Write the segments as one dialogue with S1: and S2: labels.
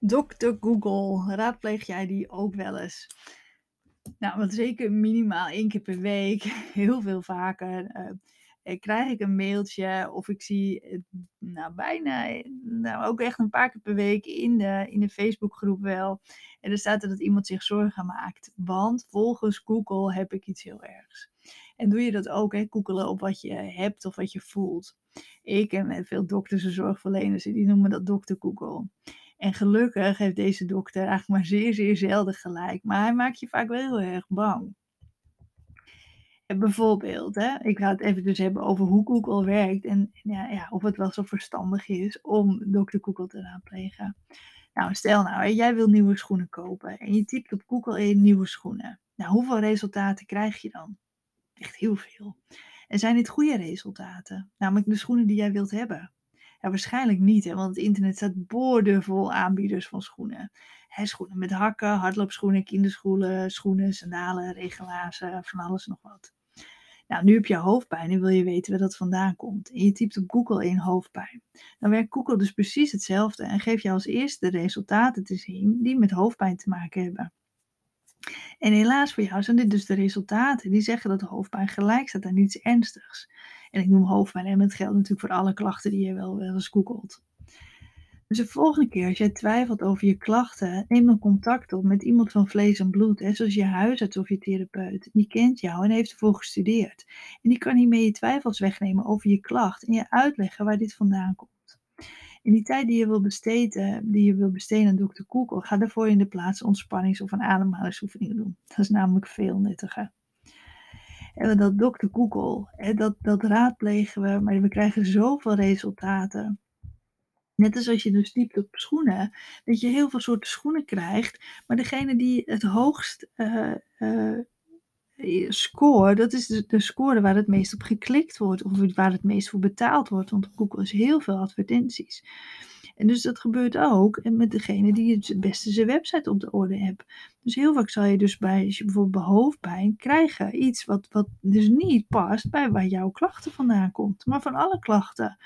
S1: Dokter Google, raadpleeg jij die ook wel eens? Nou, want zeker minimaal één keer per week, heel veel vaker, eh, eh, krijg ik een mailtje of ik zie, nou bijna, nou ook echt een paar keer per week in de, in de Facebookgroep wel. En er staat er dat iemand zich zorgen maakt, want volgens Google heb ik iets heel ergs. En doe je dat ook, hè? Googelen op wat je hebt of wat je voelt. Ik en veel dokters en zorgverleners, die noemen dat dokter Google. En gelukkig heeft deze dokter eigenlijk maar zeer, zeer zelden gelijk. Maar hij maakt je vaak wel heel erg bang. En bijvoorbeeld, hè, ik ga het even dus hebben over hoe Google werkt en ja, ja, of het wel zo verstandig is om dokter Google te raadplegen. Nou, stel nou, hè, jij wil nieuwe schoenen kopen en je typt op Google in nieuwe schoenen. Nou, hoeveel resultaten krijg je dan? Echt heel veel. En zijn dit goede resultaten? Namelijk de schoenen die jij wilt hebben. Ja, waarschijnlijk niet, hè, want het internet staat boordevol aanbieders van schoenen. Hè, schoenen met hakken, hardloopschoenen, kinderschoenen, schoenen, sandalen, regelazen, van alles nog wat. Nou, nu heb je hoofdpijn en wil je weten waar dat vandaan komt. En je typt op Google in hoofdpijn. Dan werkt Google dus precies hetzelfde en geeft je als eerste de resultaten te zien die met hoofdpijn te maken hebben. En helaas voor jou zijn dit dus de resultaten die zeggen dat de hoofdpijn gelijk staat aan iets ernstigs. En ik noem hoofdpijn en dat geldt natuurlijk voor alle klachten die je wel, wel eens googelt. Dus de volgende keer als jij twijfelt over je klachten, neem dan contact op met iemand van vlees en bloed, hè, zoals je huisarts of je therapeut. Die kent jou en heeft ervoor gestudeerd. En die kan hiermee je twijfels wegnemen over je klacht en je uitleggen waar dit vandaan komt. In die tijd die je wil besteden, die je wil besteden aan dokter Google, ga daarvoor in de plaats ontspannings- of een ademhalingsoefeningen doen. Dat is namelijk veel nuttiger. En dat dokter Google, dat, dat raadplegen we, maar we krijgen zoveel resultaten. Net als als je dus typt op schoenen, dat je heel veel soorten schoenen krijgt, maar degene die het hoogst uh, uh, score, dat is de, score waar het meest op geklikt wordt of waar het meest voor betaald wordt, want Google is heel veel advertenties. En dus dat gebeurt ook met degene die het beste zijn website op de orde heeft. Dus heel vaak zal je dus bij, als je bijvoorbeeld bij hoofdpijn, krijgen iets wat, wat dus niet past bij waar jouw klachten vandaan komt. Maar van alle klachten.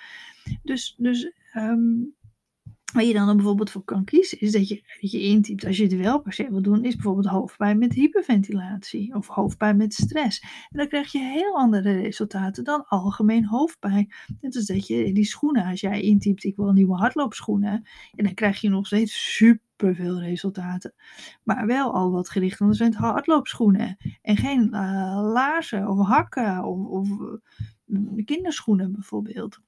S1: Dus, dus um, Waar je dan bijvoorbeeld voor kan kiezen, is dat je, dat je intypt als je het wel per se wil doen, is bijvoorbeeld hoofdpijn met hyperventilatie of hoofdpijn met stress. En dan krijg je heel andere resultaten dan algemeen hoofdpijn. Net als dat je die schoenen, als jij intypt ik wil nieuwe hardloopschoenen, en dan krijg je nog steeds super veel resultaten. Maar wel al wat gericht op zijn hardloopschoenen en geen uh, laarzen of hakken of, of uh, kinderschoenen bijvoorbeeld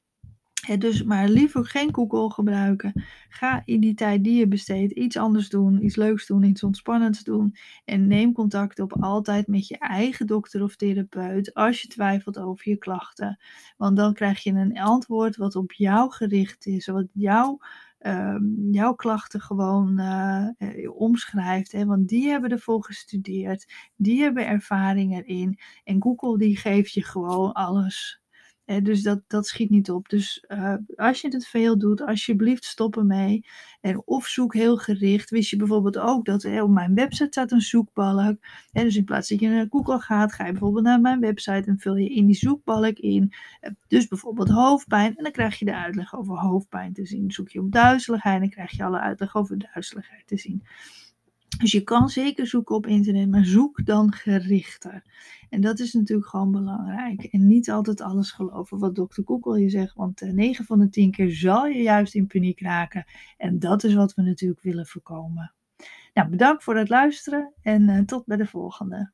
S1: dus maar liever geen Google gebruiken. Ga in die tijd die je besteedt iets anders doen, iets leuks doen, iets ontspannends doen. En neem contact op altijd met je eigen dokter of therapeut als je twijfelt over je klachten. Want dan krijg je een antwoord wat op jou gericht is, wat jou, uh, jouw klachten gewoon uh, omschrijft. Want die hebben ervoor gestudeerd, die hebben ervaring erin. En Google die geeft je gewoon alles dus dat, dat schiet niet op. Dus uh, als je het veel doet, alsjeblieft stop ermee. En of zoek heel gericht. Wist je bijvoorbeeld ook dat op mijn website staat een zoekbalk. En dus in plaats dat je naar Google gaat, ga je bijvoorbeeld naar mijn website en vul je in die zoekbalk in. Uh, dus bijvoorbeeld hoofdpijn. En dan krijg je de uitleg over hoofdpijn te zien. Zoek je op duizeligheid en dan krijg je alle uitleg over duizeligheid te zien. Dus je kan zeker zoeken op internet, maar zoek dan gerichter. En dat is natuurlijk gewoon belangrijk. En niet altijd alles geloven wat dokter Google je zegt, want 9 eh, van de 10 keer zal je juist in paniek raken. En dat is wat we natuurlijk willen voorkomen. Nou, bedankt voor het luisteren en uh, tot bij de volgende.